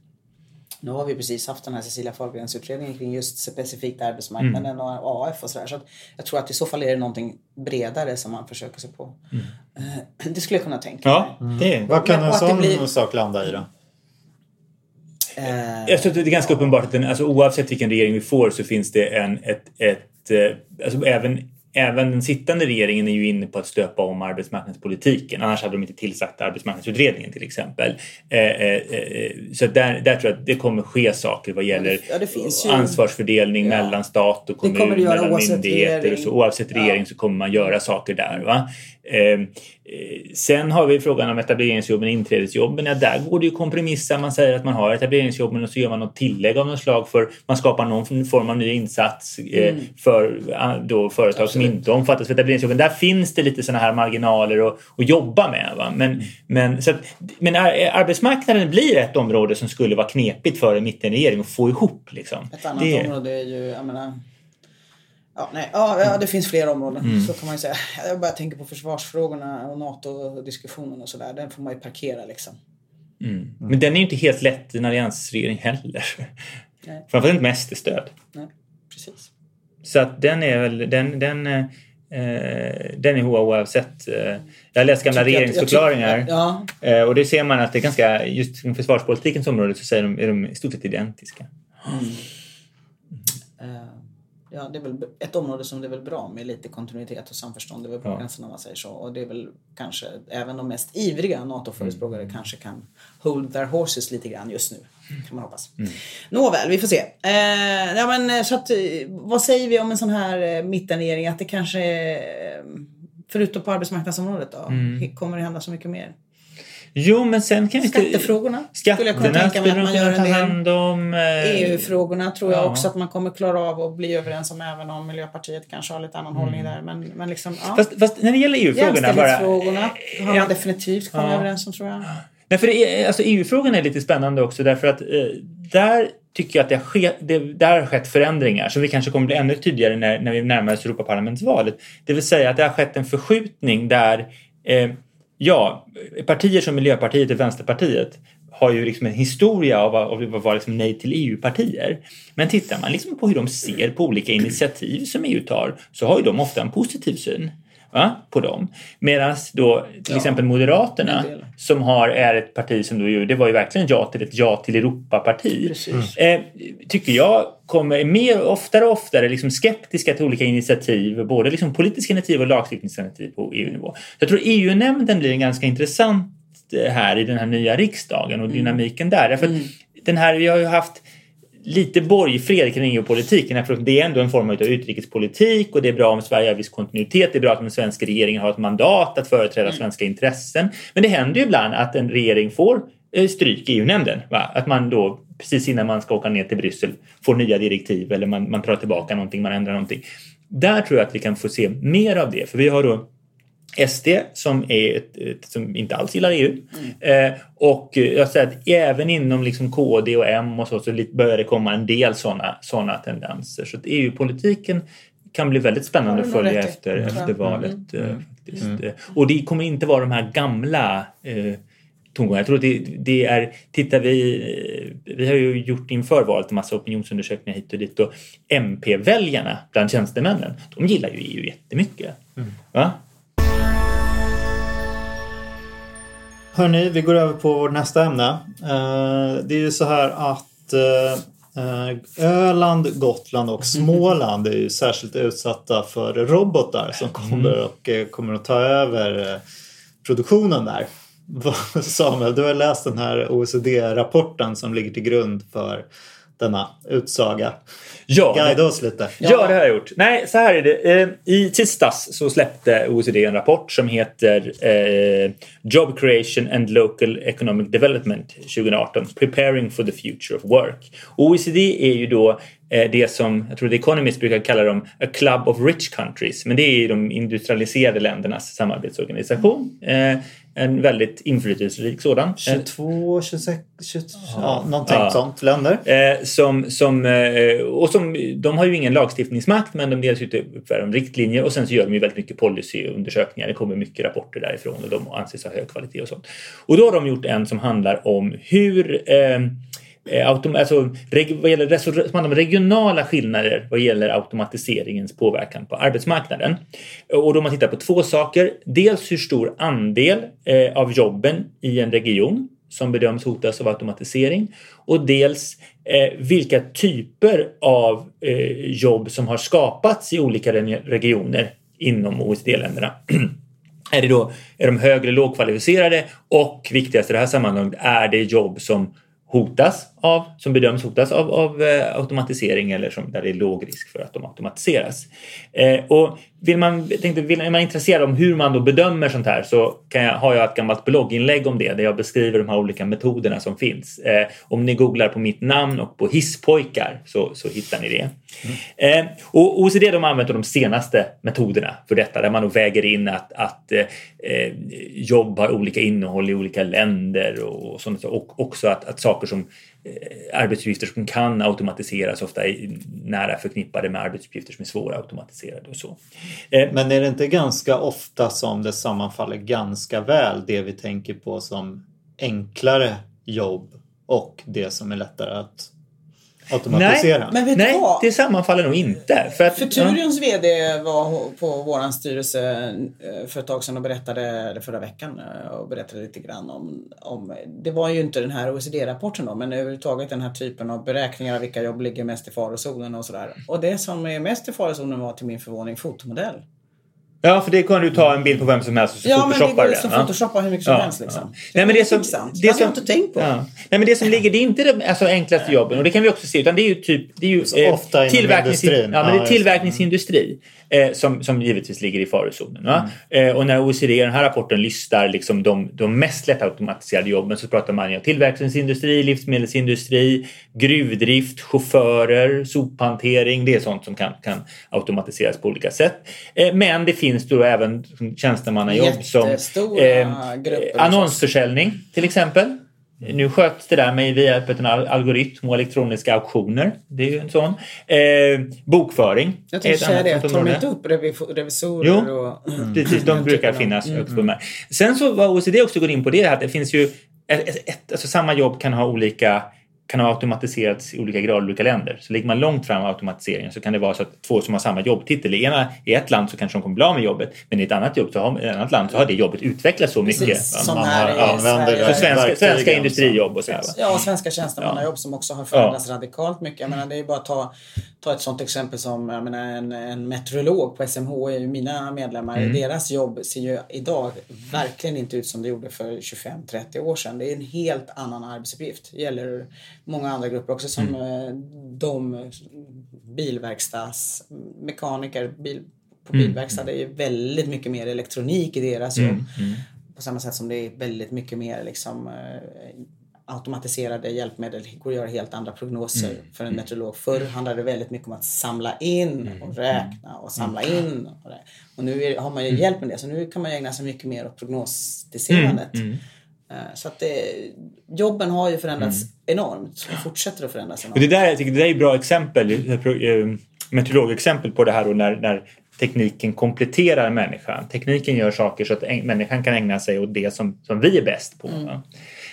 nu har vi precis haft den här Cecilia Fahlgrens utredningen kring just specifikt arbetsmarknaden och AF och sådär. Så att jag tror att i så fall är det någonting bredare som man försöker sig på. Eh, Det skulle jag kunna tänka Ja, mig. det Vad kan en sån blir- sak landa i då? Eh, Jag tror att det är ganska uppenbart att den, alltså, oavsett vilken regering vi får så finns det en, ett, ett eh, alltså, även, även den sittande regeringen är ju inne på att stöpa om arbetsmarknadspolitiken. Annars hade de inte tillsatt arbetsmarknadsutredningen till exempel. Eh, eh, eh, så där, där tror jag att det kommer ske saker vad gäller ja, det finns ju- ansvarsfördelning Ja. mellan stat och kommun, det mellan myndigheter och regering. så. Oavsett regering Ja. så kommer man göra saker där. Va? Eh, sen har vi frågan om etableringsjobben och inträdesjobben. Ja, där går det ju kompromissa. Man säger att man har etableringsjobben och så gör man något tillägg av något slag för man skapar någon form av ny insats eh, Mm. för eh, då, företag som inte omfattas av etableringsjobben. Där finns det lite sådana här marginaler att, att jobba med. Va? Men, Mm. men, så att, men ar- arbetsmarknaden blir ett område som skulle vara knepigt för en mittenregering att få ihop. Liksom. Ett annat Det- område är ju, jag menar... Ja, nej, ja, det finns fler områden. Mm. Så kan man ju säga. Jag bara tänker på försvarsfrågorna och NATO-diskussionen och sådär. Den får man ju parkera liksom. Mm. Men den är ju inte helt lätt i en alliansregering heller. Nej. Framförallt inte med SD-stöd. Nej, precis. Så att den är väl, den, den, eh, den är oavsett. Eh, jag läst gamla Tycker jag- jag regeringsförklaringar Ja, eh, och det ser man att det är ganska, just inom försvarspolitikens område så säger de, är de i stort sett identiska. eh, ja, det är väl ett område som det är väl bra med lite kontinuitet och samförstånd över Ja. blockgränserna om man säger så. Och det är väl kanske även de mest ivriga NATO-förespråkare Mm. kanske kan hold their horses lite grann just nu. Kan man hoppas. Mm. Nåväl, vi får se. Eh, ja, men, eh, så att, eh, vad säger vi om en sån här eh, mittenregering? Att det kanske, eh, förutom på arbetsmarknadsområdet då, Mm. kommer det hända så mycket mer? Jo, men sen kan vi inte... Skattefrågorna skulle jag kunna tänka mig att man gör en del. hand om. eh, EU-frågorna tror jag ja. också att man kommer klara av att bli överens om även om Miljöpartiet kanske har lite annan hållning där. Men, men liksom, ja. Mm. Fast, fast när det gäller EU-frågorna bara... Har man Ja. definitivt kommit Ja. överens om tror jag. Nej, för det alltså EU-frågan är lite spännande också därför att eh, där tycker jag att det har, skett, det, där har skett förändringar som vi kanske kommer bli ännu tydligare när, när vi närmar oss Europaparlamentsvalet. Det vill säga att det har skett en förskjutning där eh, ja, partier som Miljöpartiet och Vänsterpartiet har ju liksom en historia av att vara liksom nej till EU-partier. Men tittar man liksom på hur de ser på olika initiativ som EU tar så har ju de ofta en positiv syn va, på dem. Medan då till exempel Moderaterna som har, är ett parti som då det var ju verkligen ja till ett ja till Europa-parti. Eh, tycker jag kommer mer oftare och oftare liksom skeptiska till olika initiativ, både liksom politiska initiativ och lagstiftningsinitiativ på EU-nivå. Jag tror EU-nämnden blir en ganska intressant eh, här i den här nya riksdagen och dynamiken där. Därför att den här, vi har ju haft lite borgfred kring EU-politiken. Det är ändå en form av utrikespolitik och det är bra om Sverige har viss kontinuitet. Det är bra att den svenska regeringen har ett mandat att företräda svenska intressen. Men det händer ju ibland att en regering får eh, stryk i EU-nämnden. Att man då precis innan man ska åka ner till Bryssel får nya direktiv eller man, man tar tillbaka någonting, man ändrar någonting. Där tror jag att vi kan få se mer av det. För vi har då SD som, är ett, ett, som inte alls gillar EU. Eh, och eh, jag säger att även inom liksom KD och M och så, så lite börjar det komma en del sådana såna tendenser. Så att EU-politiken kan bli väldigt spännande att följa efter, Ja. efter valet. Mm. eh, faktiskt. Eh, Och det kommer inte vara de här gamla eh. Jag tror det, det är, tittar vi, eh, vi har ju gjort inför valet en massa opinionsundersökningar hit och dit och MP-väljarna bland tjänstemännen, de gillar ju EU jättemycket. Va? Hörni, vi går över på vårt nästa ämne. Eh, det är ju så här att eh, Öland, Gotland och Småland är ju särskilt utsatta för robotar som kommer och eh, kommer att ta över produktionen där. Samuel, du har läst den här OECD-rapporten som ligger till grund för denna utsaga. Ja, Guida oss lite. Ja, det har jag gjort. Nej, så här är det. Eh, I tisdags så släppte OECD en rapport som heter eh, Job Creation and Local Economic Development 2018 Preparing for the Future of Work. OECD är ju då eh, det som, jag tror The Economist brukar kalla dem a club of rich countries, men det är ju de industrialiserade ländernas samarbetsorganisation. En väldigt inflytelserik sådan. Eh, 22, 26, 22, ja, någonting Ja. sånt länder. Eh, som, som, eh, och som, de har ju ingen lagstiftningsmakt men de delas ut utfärdar riktlinjer och sen så gör de ju väldigt mycket policyundersökningar. Det kommer mycket rapporter därifrån och de anses ha hög kvalitet och sånt. Och då har de gjort en som handlar om hur eh, Eh, autom- alltså, vad gäller om regionala skillnader vad gäller automatiseringens påverkan på arbetsmarknaden. Och då man tittar på två saker. Dels hur stor andel eh, av jobben i en region som bedöms hotas av automatisering och dels eh, vilka typer av eh, jobb som har skapats i olika re- regioner inom OECD-länderna. är, det då, är de högre lågkvalificerade och viktigast i det här sammanhanget är det jobb som hotas av, som bedöms hotas av, av eh, automatisering eller som, där det är låg risk för att de automatiseras. Eh, och vill man, tänkte, vill, är man intresserad om hur man då bedömer sånt här så kan jag, har jag ett gammalt blogginlägg om det där jag beskriver de här olika metoderna som finns. Eh, om ni googlar på mitt namn och på hisspojkar så, så hittar ni det. Eh, och OECD de använder de senaste metoderna för detta där man då väger in att, att eh, jobb har olika innehåll i olika länder och, sånt, och också att, att saker som Eh, arbetsuppgifter som kan automatiseras ofta är nära förknippade med arbetsuppgifter som är svåra att automatisera och så. Eh, Men är det inte ganska ofta som det sammanfaller ganska väl det vi tänker på som enklare jobb och det som är lättare att automatisera? Men vet Nej, du vad? det sammanfaller nog inte. För att, Futurions VD var på våran styrelse eh, för ett tag sedan och berättade, eller förra veckan, eh, och berättade lite grann om, om det var ju inte den här OECD-rapporten då, men överhuvudtaget den här typen av beräkningar av vilka jobb ligger mest i farozonen och sådär. Och det som är mest i farozonen var till min förvåning fotomodell. Ja, för det kan du ta en bild på vem som helst och så Ja, men det photoshoppar går du den. ja. photoshoppa hur mycket som Ja, helst liksom. ja. Nej, men det som, intressant. det hade som, jag inte tänkt på. Ja. Nej, men det som ligger, det är inte de alltså, enklaste jobben och det kan vi också se utan det är ju typ det är ju, Så ofta inom tillverknings- industrin. Ja, men Ja, det är det. tillverkningsindustri eh, som, som givetvis ligger i farozonen. Va? Mm. Eh, och när OECD i den här rapporten listar liksom de, de mest lättautomatiserade jobben så pratar man ju om tillverkningsindustri, livsmedelsindustri, gruvdrift, chaufförer, sophantering. Det är sånt som kan, kan automatiseras på olika sätt. Eh, men det finns då även tjänstemannajobb som Jättestora grupper. annonsförsäljning till exempel. Nu sköts det där med via en algoritm och elektroniska auktioner. Det är ju en sån. Eh, bokföring. Jag tänkte säga det. Tar de inte upp revisorer jo, och... Mm. Precis, de brukar finnas mm. mm. Sen så vad OECD också går in på det är att det finns ju ett, ett, alltså samma jobb kan ha olika kan ha automatiserats i olika grad i olika länder. Så ligger man långt fram med automatiseringen så kan det vara så att två som har samma jobbtitel, i ena i ett land så kanske de kommer bli av med jobbet men i ett annat, jobb så har, i ett annat land så har det jobbet utvecklats så mycket. Som man här har, använder för svenska, svenska industrijobb och så. Ja, och svenska tjänstemannajobb ja. som också har förändrats ja. radikalt mycket. Jag menar, det är bara att ta, ta ett sånt exempel som jag menar, en, en meteorolog på SMH, mina medlemmar, mm. deras jobb ser ju idag verkligen inte ut som det gjorde för 25-30 år sedan. Det är en helt annan arbetsuppgift. Det gäller många andra grupper också som mm. de bilverkstadsmekaniker bil, på mm. bilverkstad. Det är väldigt mycket mer elektronik i deras jobb. Mm. Mm. På samma sätt som det är väldigt mycket mer liksom, automatiserade hjälpmedel går att göra helt andra prognoser mm. för en meteorolog. Förr handlade det väldigt mycket om att samla in och räkna och samla in. Och, det. och nu är, har man ju hjälp med det så nu kan man ägna sig mycket mer åt prognostiserandet. Mm. Eh, så att det, jobben har ju förändrats mm. enormt och fortsätter att förändras enormt. Och det, där, jag tycker det där är bra exempel, eh, meteorologexempel på det här och när, när tekniken kompletterar människan. Tekniken gör saker så att människan kan ägna sig åt det som, som vi är bäst på. Mm.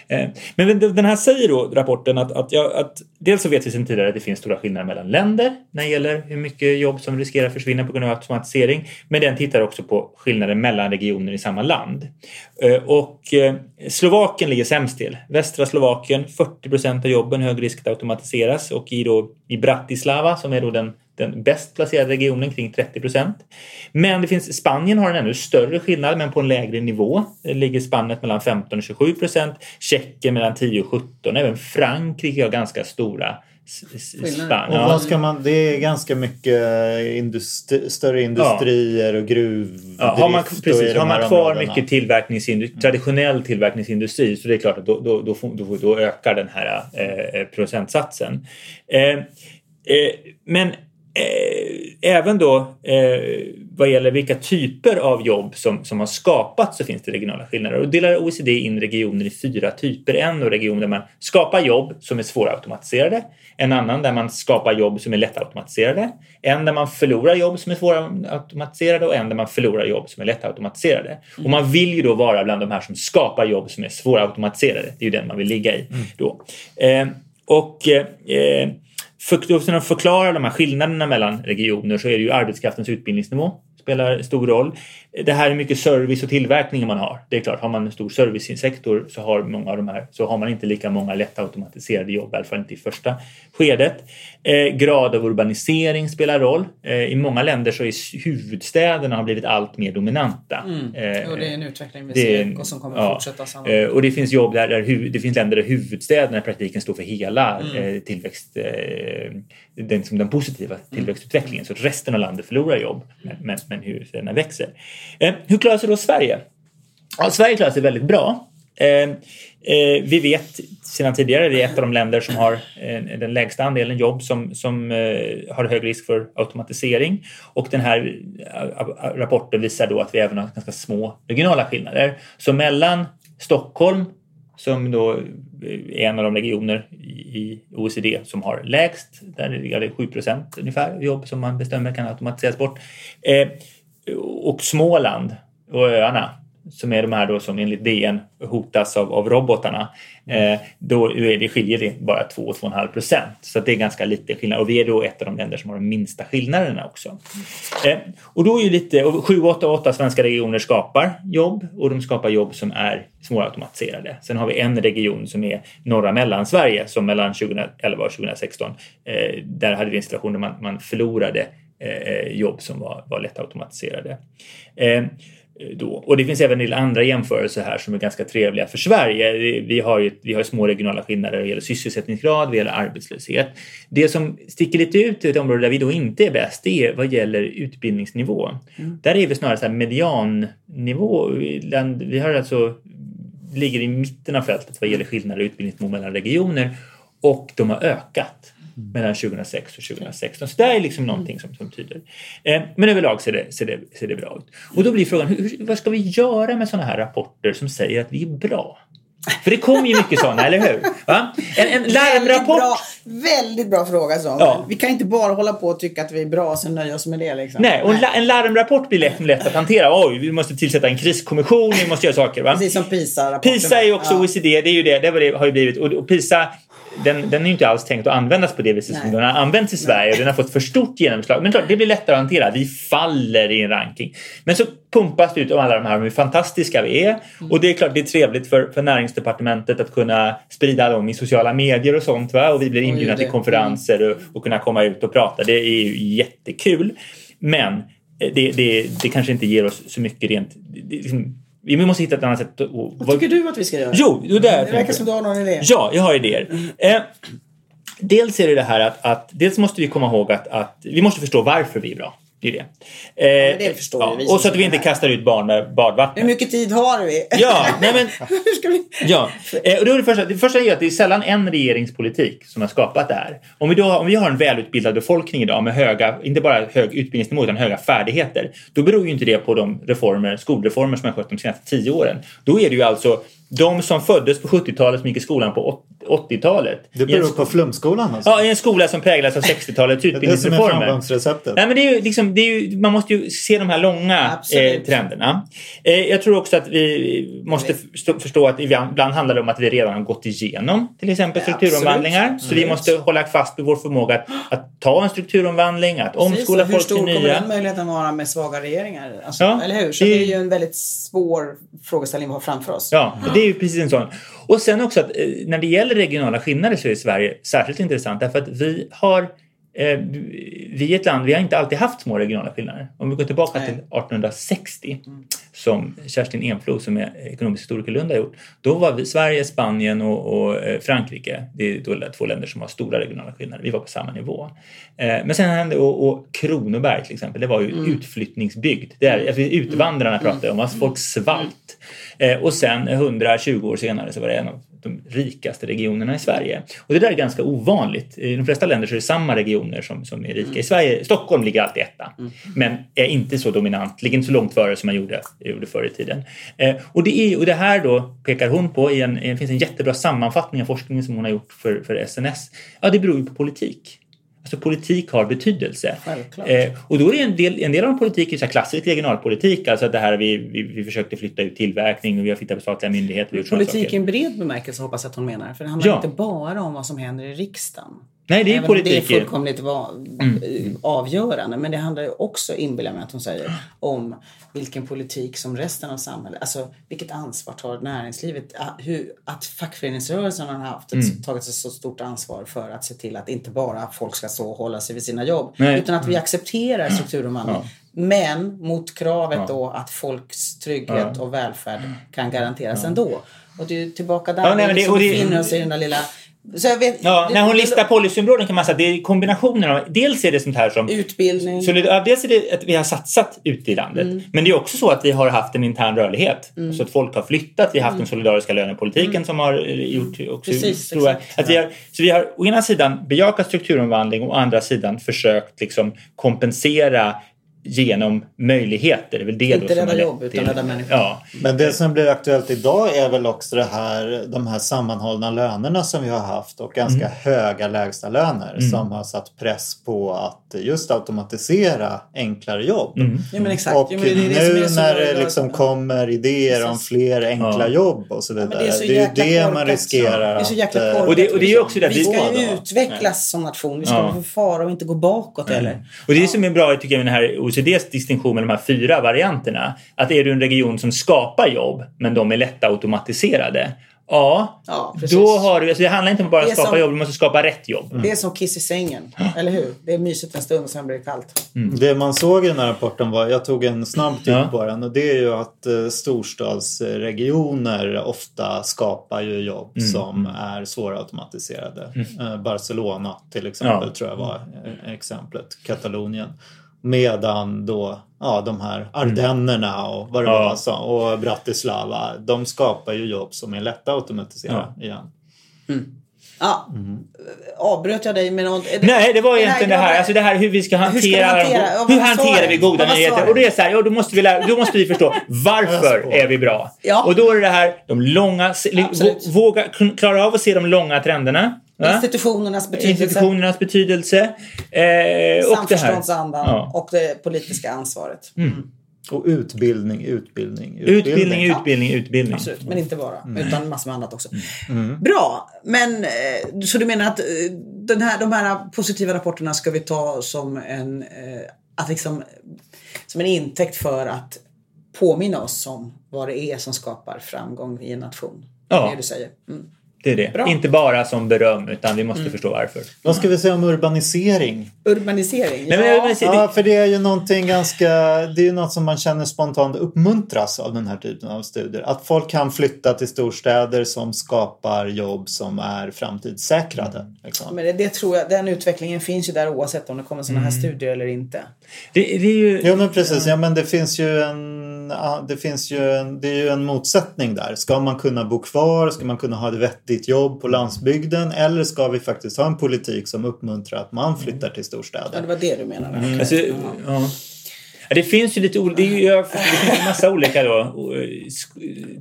Eh, men den här säger då, rapporten, att, att, jag, att dels så vet vi sedan tidigare att det finns stora skillnader mellan länder när det gäller hur mycket jobb som riskerar att försvinna på grund av automatisering. Men den tittar också på skillnader mellan regioner i samma land. Eh, och eh, Slovakien ligger sämst till. Västra Slovakien, 40 procent av jobben hög risk att automatiseras och i, då, i Bratislava som är då den den bäst placerade regionen, kring 30 procent. Men det finns, Spanien har en ännu större skillnad, men på en lägre nivå. Det ligger spannet mellan 15 och 27 procent. Tjeckien mellan 10 och 17. Även Frankrike har ganska stora spann. Och vad ska man, det är ganska mycket industri, större industrier ja. och gruvdrift. Ja, har man, precis, har man kvar områdena. mycket tillverkningsindustri, traditionell tillverkningsindustri så det är klart att då, då, då, då, då ökar den här eh, procentsatsen. Eh, eh, men Eh, Eh, även då eh, vad gäller vilka typer av jobb som, som har skapats så finns det regionala skillnader. Och delar OECD in regioner i fyra typer. En region där man skapar jobb som är svårautomatiserade. En annan där man skapar jobb som är lättautomatiserade. En där man förlorar jobb som är svårautomatiserade och en där man förlorar jobb som är lättautomatiserade. Mm. Och man vill ju då vara bland de här som skapar jobb som är svårautomatiserade. Det är ju den man vill ligga i mm. då. Eh, och eh, för att förklara de här skillnaderna mellan regioner så är det ju arbetskraftens utbildningsnivå spelar stor roll. Det här är mycket service och tillverkning man har. Det är klart, har man en stor servicesektor så har många av de här så har man inte lika många lättautomatiserade jobb, i alla fall inte i första skedet. Eh, grad av urbanisering spelar roll. Eh, I många länder så är huvudstäderna har blivit allt mer dominanta. Mm. Eh, och det är en utveckling vi ser och som kommer ja, fortsätta. Samma. Eh, och det finns jobb där, där det finns länder där huvudstäderna i praktiken står för hela mm. Eh, tillväxt, eh, den, liksom den positiva mm. tillväxtutvecklingen. Så resten av landet förlorar jobb. Men, men, men huvudstäderna växer. Eh, hur klarar sig då Sverige? Ja, Sverige klarar sig väldigt bra. Eh, Eh, vi vet sedan tidigare, att vi är ett av de länder som har eh, den lägsta andelen jobb som, som eh, har hög risk för automatisering. Och den här eh, rapporten visar då att vi även har ganska små regionala skillnader. Så mellan Stockholm som då är en av de regioner i OECD som har lägst, där är det 7 procent ungefär jobb som man bestämmer kan automatiseras bort. Eh, och Småland och öarna som är de här då som enligt DN hotas av, av robotarna. Eh, då är det, skiljer det bara 2-2,5 procent. Så det är ganska lite skillnad. Och vi är då ett av de länder som har de minsta skillnaderna också. Eh, och då är ju lite, och 7, 8, 8 svenska regioner skapar jobb och de skapar jobb som är svårautomatiserade. Sen har vi en region som är norra Mellansverige som mellan 2011 och 2016. Eh, där hade vi en situation där man, man förlorade eh, jobb som var, var lättautomatiserade. Eh, då. Och det finns även en del andra jämförelser här som är ganska trevliga för Sverige. Vi har ju vi har små regionala skillnader vad gäller sysselsättningsgrad, vad gäller arbetslöshet. Det som sticker lite ut i ett område där vi då inte är bäst, det är vad gäller utbildningsnivå. Mm. Där är vi snarare så här mediannivå. Vi har alltså, ligger i mitten av fältet vad gäller skillnader i utbildningsnivå mellan regioner och de har ökat mellan 2006 och 2016. Så det är liksom någonting som, som tyder. Eh, men överlag ser det, ser, det, ser det bra ut. Och då blir frågan, hur, vad ska vi göra med sådana här rapporter som säger att vi är bra? För det kommer ju mycket sådana, eller hur? Va? En, en Väldigt larmrapport bra, väldigt bra fråga Samuel. Ja. Vi kan inte bara hålla på och tycka att vi är bra och sen nöja oss med det. Liksom. Nej, och en la- en larmrapport blir lätt, lätt att hantera. Oj, vi måste tillsätta en kriskommission, vi måste göra saker. Va? Precis som PISA-rapporten. PISA är ju också Ja. OECD, det är ju det, det, har ju blivit. Och, och PISA, den, den är ju inte alls tänkt att användas på det viset som Nej. den har använts i Sverige. Och den har fått för stort genomslag. Men klart, det blir lättare att hantera. Vi faller i en ranking. Men så pumpas det ut om alla de här om hur fantastiska vi är. Och det är klart, det är trevligt för, för näringsdepartementet att kunna sprida dem i sociala medier och sånt. Va? Och vi blir inbjudna till konferenser och, och kunna komma ut och prata. Det är ju jättekul. Men eh, det, det, det kanske inte ger oss så mycket rent... Vi måste hitta ett annat sätt att... Vad tycker du att vi ska göra? Jo, det, där Det verkar som du har någon idé. Ja, jag har idéer. Eh, dels är det det här att, att dels måste vi komma ihåg att, att vi måste förstå varför vi är bra. Det är det. Eh, men det förstår ju vi Och så att vi inte kastar ut barn med badvattnet. Hur mycket tid har vi? Ja, nej men Hur ska vi... Ja, eh, och det, första, det första är att det är sällan en regeringspolitik som har skapat det här. Om vi, då, om vi har en välutbildad befolkning idag med höga, inte bara hög utbildningsnivå utan höga färdigheter, då beror ju inte det på de reformer, skolreformer som har skett de senaste tio åren. Då är det ju alltså de som föddes på 70-talet som gick i skolan på åt- 80-talet. Det I en beror på flumskolan alltså. Ja, i en skola som präglas av 60-talets det är det som är utbildningsreformer. framgångsreceptet. Nej, men det är ju, liksom, det är ju, man måste ju se de här långa eh, trenderna. Eh, jag tror också att vi måste förstå, förstå att ibland handlar det om att vi redan har gått igenom till exempel Ja, strukturomvandlingar. absolut. Så vi måste hålla fast vid vår förmåga att, att ta en strukturomvandling, att Precis, omskola och hur folk stor till kommer den nya. möjligheten vara med svaga regeringar? Alltså, Ja, eller hur? Så det det är- ju en väldigt svår frågeställning vi har framför oss. Ja, det är ju precis en sån. Och sen också att eh, när det gäller regionala skillnader så är Sverige särskilt intressant därför att vi har eh, vi är ett land, vi har inte alltid haft små regionala skillnader. Om vi går tillbaka Nej. till 1860 som Kerstin Enflo som är ekonomisk historiker i Lund har gjort. Då var vi Sverige, Spanien och, och eh, Frankrike, det är då två länder som har stora regionala skillnader. Vi var på samma nivå. Eh, Men sen hände, och, och Kronoberg till exempel, det var ju utflyttningsbygd. Det är, alltså, utvandrarna pratade om, alltså folk svalt. Eh, och sen 120 år senare så var det en av de rikaste regionerna i Sverige. Och det där är ganska ovanligt. I de flesta länder så är det samma regioner som, som är rika. I Sverige, Stockholm ligger alltid etta. Men är inte så dominant, ligger inte så långt före som man gjorde, gjorde förr i tiden. Eh, och, det är, och det här då pekar hon på, i en, det finns en jättebra sammanfattning av forskningen som hon har gjort för, för SNS. Ja, det beror ju på politik. Alltså politik har betydelse. Eh, och då är det en del, en del av politik är så här klassisk regionalpolitik, alltså att det här vi, vi, vi försökte flytta ut tillverkning och vi har flyttat på statliga myndigheter. Politik i en bred bemärkelse hoppas jag att hon menar. För det handlar Ja. inte bara om vad som händer i riksdagen. Nej, det är Även om det är politik. Mm. fullkomligt va- avgörande. Men det handlar ju också, inbillar mig att hon säger, om vilken politik som resten av samhället, alltså vilket ansvar tar näringslivet, hur, att fackföreningsrörelsen har haft ett, Mm. tagit ett så stort ansvar för att se till att inte bara folk ska stå och hålla sig vid sina jobb, Nej. utan att vi accepterar strukturomvandling. Men mot kravet då att folks trygghet och välfärd kan garanteras ändå. Och det är tillbaka där Ja, nej, det- liksom och det- befinner oss i den där lilla... Vet, Ja, det- när hon det- listar policyområden kan man säga att det är kombinationen av, dels är det sånt här som Utbildning. Så dels är det att vi har satsat ute i landet. Mm. Men det är också så att vi har haft en intern rörlighet. Så att folk har flyttat. Vi har haft den solidariska lönepolitiken som har eh, gjort också, Mm. Precis, tror jag, exakt. att vi har, Så vi har å ena sidan bejakat strukturomvandling och å andra sidan försökt liksom kompensera genom möjligheter. Det är väl det Inte rädda jobb, utan rädda människor. Ja, Men det som blir aktuellt idag är väl också det här, de här sammanhållna lönerna som vi har haft och ganska Mm. höga lägstalöner som har satt press på att just automatisera enklare jobb. Mm. Ja, men exakt. Och Ja, men det det nu när det liksom kommer idéer om fler enkla Ja. jobb och så vidare. men det är så det är ju det man riskerar Det är så jäkla att... eh, korkat. Och det- och det är ju också det vi ska ju utvecklas som nation. Vi ska Ja. få fara och inte gå bakåt heller. Och det är som är bra tycker jag med den här OECDs distinktion med de här fyra varianterna. Att är du en region som skapar jobb men de är lätta automatiserade. Ja, Ja, då har du, alltså det handlar inte om bara att skapa som- jobb, du måste skapa rätt jobb. Det är som kiss i sängen. Eller hur? Det är mysigt en stund och sen blir det kallt. Det man såg i den här rapporten var, jag tog en snabb titt Ja. på den och det är ju att eh, storstadsregioner ofta skapar ju jobb Mm. som är svårautomatiserade. Eh, Barcelona till exempel Ja. tror jag var eh, exemplet, Katalonien. Medan då ja, de här Ardennerna och vad det Ja. var så, och Bratislava, de skapar ju jobb som är lätta att automatisera igen. Ja. Avbröt jag dig med något? är Nej, det var egentligen det här, alltså det här hur vi ska Hur ska vi hantera, hantera? Ja, hur hanterar vi goda nyheter? Och det är så här, ja, då måste vi, lära, då måste vi förstå varför är vi bra? Ja. Och då är det det här, de långa, Absolut. vå- våga, klara av att se de långa trenderna. Institutionernas betydelse. Institutionernas betydelse. Eh, och det. Samförståndsandan Ja. och det politiska ansvaret. Och utbildning, utbildning, Utbildning, utbildning, utbildning. Absolut, men inte bara. Utan massor med annat också. Bra, men eh, så du menar att eh, den här, de här positiva rapporterna ska vi ta som en, eh, att liksom, som en intäkt för att påminna oss om vad det är som skapar framgång i en nation? Ja. Det är det du säger. Mm. Det är det. Bra. Inte bara som beröm, utan vi måste förstå varför. Vad ska vi säga om urbanisering? Urbanisering, Nej, men, ja. men, Ja, för det är ju någonting ganska, det är ju något som man känner spontant uppmuntras av den här typen av studier. Att folk kan flytta till storstäder som skapar jobb som är framtidssäkrade. Ja, Liksom. men det, det tror jag, den utvecklingen finns ju där oavsett om det kommer sådana här Mm. studier eller inte. det, det är ju... Jo men precis, ja, men det finns ju en, ja, det finns ju en, det är ju en motsättning där. Ska man kunna bo kvar? Ska man kunna ha ett vettigt jobb på landsbygden? Eller ska vi faktiskt ha en politik som uppmuntrar att man flyttar till Ja, storstäder? det var det du menade. Alltså, ja. Det finns ju lite olika, det, finns en massa olika då,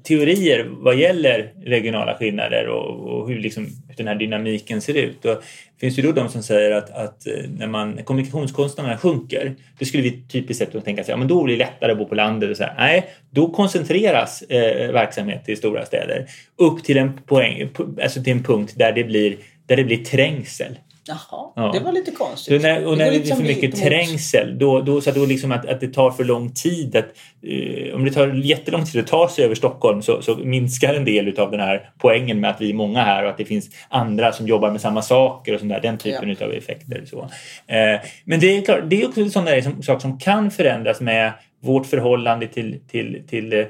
teorier vad gäller regionala skillnader och, och hur, liksom, den här dynamiken ser ut. Och det finns ju då de som säger att, att eh, när man, kommunikationskostnaderna sjunker då skulle vi typiskt sett tänka att ja, men då blir det lättare att bo på landet. Och så här. Nej, då koncentreras eh, verksamhet till stora städer upp till en, poäng, alltså till en punkt där det blir, där det blir trängsel. Jaha, Ja. det var lite konstigt. Så när, och Det när det blir för mycket trängsel, då, då, så att, då liksom att, att det tar för lång tid. Att, eh, om det tar jättelång tid att ta sig över Stockholm så, så minskar en del av den här poängen med att vi är många här och att det finns andra som jobbar med samma saker och sånt där, den typen av effekter. Så. Eh, men det är klart, det är också sådana saker som kan förändras med vårt förhållande till, till, till eh,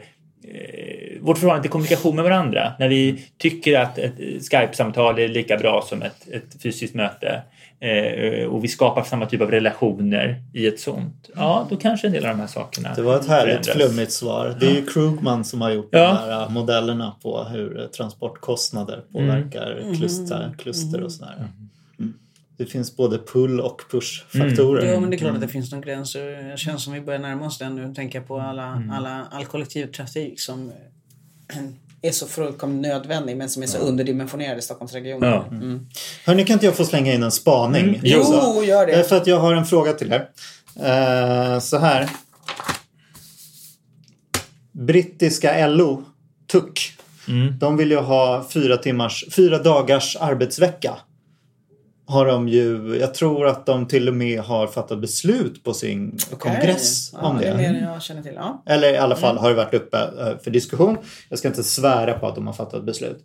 vårt förhållande till kommunikation med varandra. När vi tycker att ett Skype-samtal är lika bra som ett, ett fysiskt möte eh, och vi skapar samma typ av relationer i ett sånt. Ja, då kanske en del av de här sakerna Det var ett härligt förändras. flummigt svar. Det är ju Krugman som har gjort Ja. de här äh, modellerna på hur eh, transportkostnader påverkar Mm. kluster, kluster och sådär. Mm. Det finns både pull och push-faktorer. Jo, men det är klart att det finns någon gräns. Det känns som vi börjar närma oss den nu. Tänker på alla, Mm. alla, all kollektivtrafik som eh, är så fullkomligt nödvändig men som är så underdimensionerad i Stockholmsregionen. Ja. Mm. Hörni, kan inte jag få slänga in en spaning? Mm? Jo, gör det. Eh, För att jag har en fråga till er. Eh, så här. Brittiska LO, TUC, Mm. de vill ju ha fyra, timmars, fyra dagars arbetsvecka. Har de ju, jag tror att de till och med har fattat beslut på sin kongress Okej. om ja, det. Det känner till. Ja. Eller i alla fall har det varit uppe eh, för diskussion. Jag ska inte svära på att de har fattat beslut.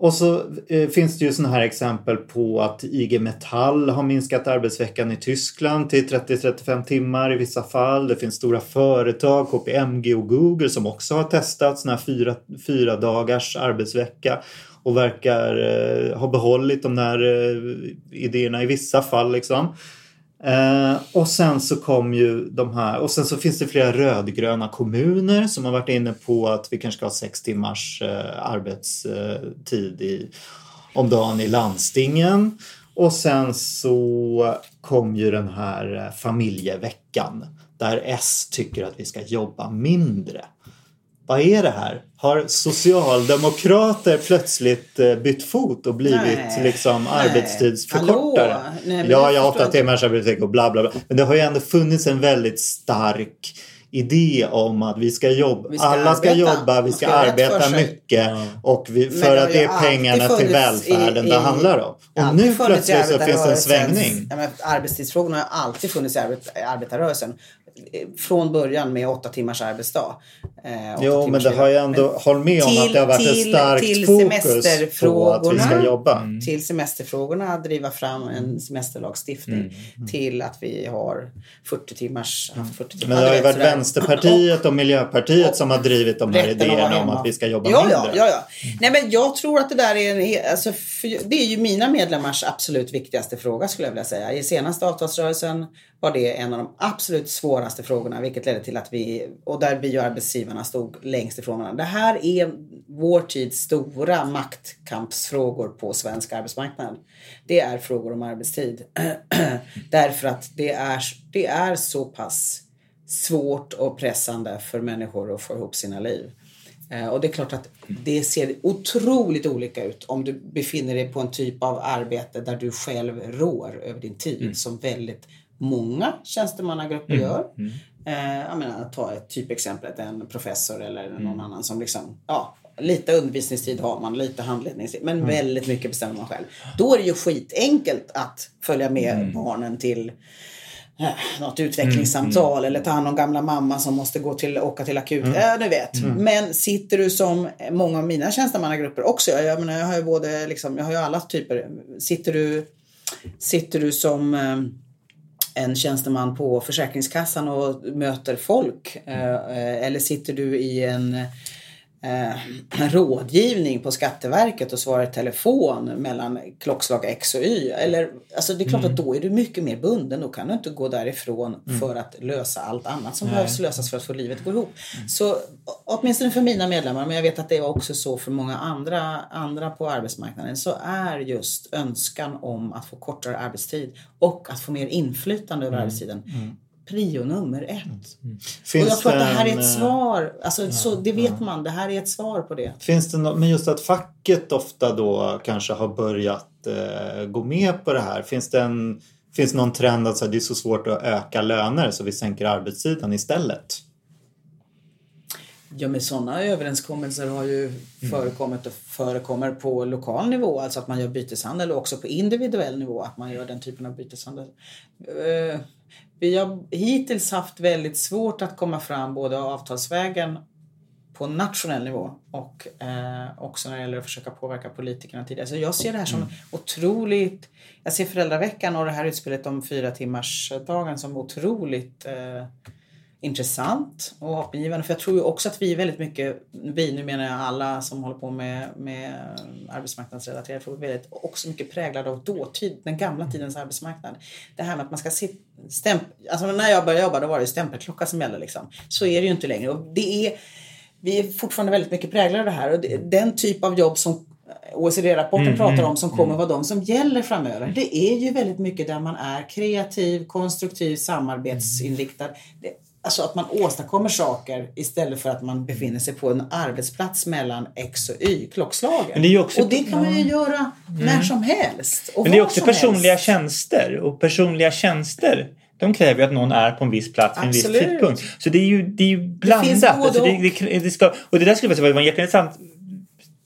Och så eh, finns det ju sådana här exempel på att IG Metall har minskat arbetsveckan i Tyskland till 30-35 timmar i vissa fall. Det finns stora företag, KPMG och Google som också har testat sådana här fyra, fyra dagars arbetsvecka och verkar eh, ha behållit de där eh, idéerna i vissa fall liksom. Eh, och sen så kom ju de här och sen så finns det flera rödgröna kommuner som har varit inne på att vi kanske ska ha sex timmars eh, arbetstid i, om dagen i landstingen. Och sen så kom ju den här eh, familjeveckan där S tycker att vi ska jobba mindre. Vad är det här? Har socialdemokrater plötsligt eh, bytt fot och blivit Nej, liksom nej. arbetstidsförkortare? Nej, ja, jag har åtta timmars arbetsvecka och bla bla bla. Men det har ju ändå funnits en väldigt stark idé om att vi ska jobba, Vi ska alla ska arbeta. jobba, vi ska, ska arbeta mycket och vi, för det att det är pengarna till välfärden i- det i- handlar om. Och nu plötsligt så finns det en svängning. Ja, men arbetstidsfrågorna har alltid funnits i arbet, arbetarrörelsen. Från början med åtta timmars arbetsdag. Eh, åtta Jo, men timmars det har vila. ändå, håll med om att det har varit ett till- starkt till fokus på att vi ska jobba. Till semesterfrågorna, driva fram en semesterlagstiftning. Till att vi har 40 timmars... haft 40 timmar. Men det har ju varit sådär. Vänsterpartiet och Miljöpartiet som har drivit de här idéerna om att vi ska jobba ja, mindre. Ja, ja, ja. Nej, men jag tror att det där är, en, alltså, för, det är ju mina medlemmars absolut viktigaste fråga skulle jag vilja säga. I senaste avtalsrörelsen var det en av de absolut svåraste frågorna vilket ledde till att vi, och där vi och arbetsgivarna stod längst ifrån varandra. Det här är vår tids stora maktkampsfrågor på svensk arbetsmarknad. Det är frågor om arbetstid. Därför att det är, det är så pass svårt och pressande för människor att få ihop sina liv. Eh, Och det är klart att det ser otroligt olika ut om du befinner dig på en typ av arbete där du själv rår över din tid som väldigt många tjänstemannagrupper gör. Eh, jag menar, ta ett typexempel, en professor eller någon annan som liksom, ja, lite undervisningstid har man, lite handledningstid, men väldigt mycket bestämmer man själv. Då är det ju skitenkelt att följa med barnen till eh, något utvecklingssamtal eller ta hand om gamla mamma som måste gå till, åka till akut. Ja, du vet. Men sitter du som många av mina tjänstemannagrupper också, jag menar jag har ju både liksom, jag har ju alla typer. Sitter du, sitter du som eh, en tjänsteman på Försäkringskassan och möter folk? Eh, eller sitter du i en eh, rådgivning på Skatteverket och svarar i telefon mellan klockslag X och Y. Eller, alltså det är klart att då är du mycket mer bunden. Då kan du inte gå därifrån för att lösa allt annat som behövs lösas för att få livet att gå ihop. Så å- åtminstone för mina medlemmar, men jag vet att det är också så för många andra, andra på arbetsmarknaden, så är just önskan om att få kortare arbetstid och att få mer inflytande över arbetstiden prio nummer ett. Finns och jag tror att det här är ett eh, svar. Alltså, så det vet man. Det här är ett svar på det. Finns det nå- men just att facket ofta då kanske har börjat eh, gå med på det här. Finns det, en, finns någon trend att så här, det är så svårt att öka löner så vi sänker arbetstiden istället? Ja, men sådana överenskommelser har ju förekommit och förekommer på lokal nivå. Alltså att man gör byteshandel och också på individuell nivå att man gör den typen av byteshandel. Eh, Vi har hittills haft väldigt svårt att komma fram både avtalsvägen på nationell nivå och eh, också när det gäller att försöka påverka politikerna tidigare. Så jag ser det här som otroligt... Jag ser föräldraveckan och det här utspelet om fyra timmars dagen som otroligt eh, intressant och hoppingivande. För jag tror ju också att vi är väldigt mycket, vi nu menar jag alla som håller på med, med arbetsmarknadsrelaterade frågor, väldigt också mycket präglade av dåtid, den gamla tidens arbetsmarknad. Det här med att man ska sitta, stämp, alltså när jag började jobba då var det stämpelklocka som gällde liksom. Så är det ju inte längre och det är, vi är fortfarande väldigt mycket präglade av det här och det, den typ av jobb som OECD-rapporten pratar om som kommer vara de som gäller framöver. Det är ju väldigt mycket där man är kreativ, konstruktiv, samarbetsinriktad. Det, alltså att man åstadkommer saker istället för att man befinner sig på en arbetsplats mellan X och Y, klockslagen. Det också- och det kan man ju göra när som helst. Och Men det är också personliga helst. tjänster och personliga tjänster de kräver ju att någon är på en viss plats vid en viss tidpunkt. Så det är ju, det är ju blandat. både alltså det, det, det ska, och det där skulle jag säga var en jätteintressant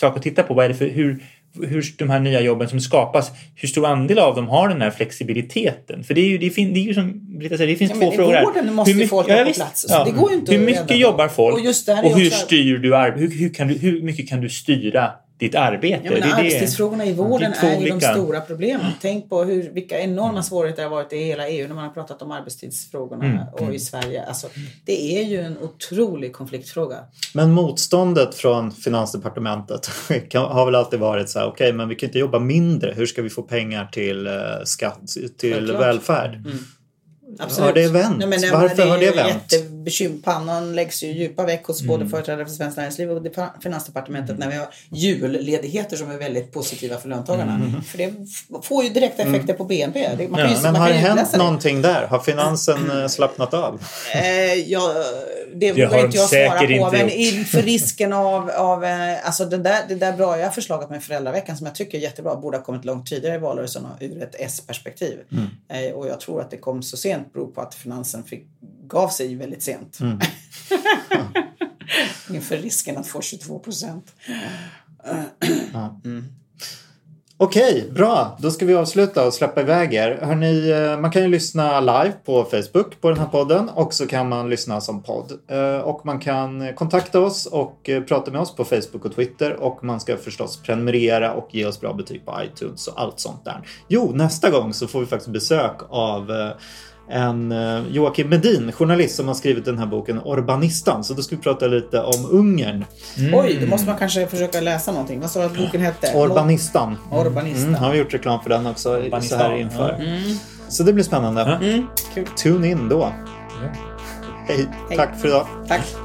sak att titta på. Vad är det för, hur, hur de här nya jobben som skapas, hur stor andel av dem har den här flexibiliteten? För det är ju, det fin, det är ju som Britta säger, det finns Ja, två frågor här. vården måste Hur mycket- folk ja, vara på plats, så det går ju inte Hur mycket jobbar folk? Och och hur också- styr du ar- hur, hur, hur mycket kan du styra ditt arbete? Ja, men Det är det- arbetstidsfrågorna i vården det är är, ju de stora problemen. Tänk på hur, vilka enorma svårigheter det har varit i hela EU när man har pratat om arbetstidsfrågorna Mm, och i Sverige. Alltså, det är ju en otrolig konfliktfråga. Men motståndet från Finansdepartementet har väl alltid varit så här, okej men vi kan inte jobba mindre. Hur ska vi få pengar till eh, skatt, till Självklart. välfärd? Absolut. Har det vänt? Nej, men, Varför men har det vänt? Jättebekym- Pannan läggs ju djupa veck hos Mm. både företrädare för Svenskt Näringsliv och det- Finansdepartementet när vi har julledigheter som är väldigt positiva för löntagarna. För det får ju direkta effekter på BNP. Det, man kan ju, Mm. Men man har det kan ju hänt det. någonting där? Har finansen eh, slappnat av? Eh, ja, det Det vågar inte jag svara på. inte Men inför risken av, av eh, alltså det där, det där bra jag förslaget med föräldraveckan som jag tycker är jättebra borde ha kommit långt tidigare i valrörelsen ur ett S-perspektiv. Mm. Eh, och jag tror att det kom så sent beror på att finansen fick, gav sig väldigt sent. Mm. inför risken att få 22 procent. Okej, bra. Då ska vi avsluta och släppa iväg er. Hörrni, eh, man kan ju lyssna live på Facebook på den här podden och så kan man lyssna som podd. Eh, Och man kan kontakta oss och eh, prata med oss på Facebook och Twitter och man ska förstås prenumerera och ge oss bra betyg på iTunes och allt sånt där. Jo, nästa gång så får vi faktiskt besök av en eh, Joakim Medin, journalist som har skrivit den här boken Orbanistan. Så då ska vi prata lite om Ungern. Oj, då måste man kanske försöka läsa någonting. Vad sa du att boken hette? Orbanistan. Orbanistan. Mm, har vi gjort reklam för den också så här inför. ja. Så det blir spännande. Mm. Tune in då. Hej. Hej. Tack för idag. Tack.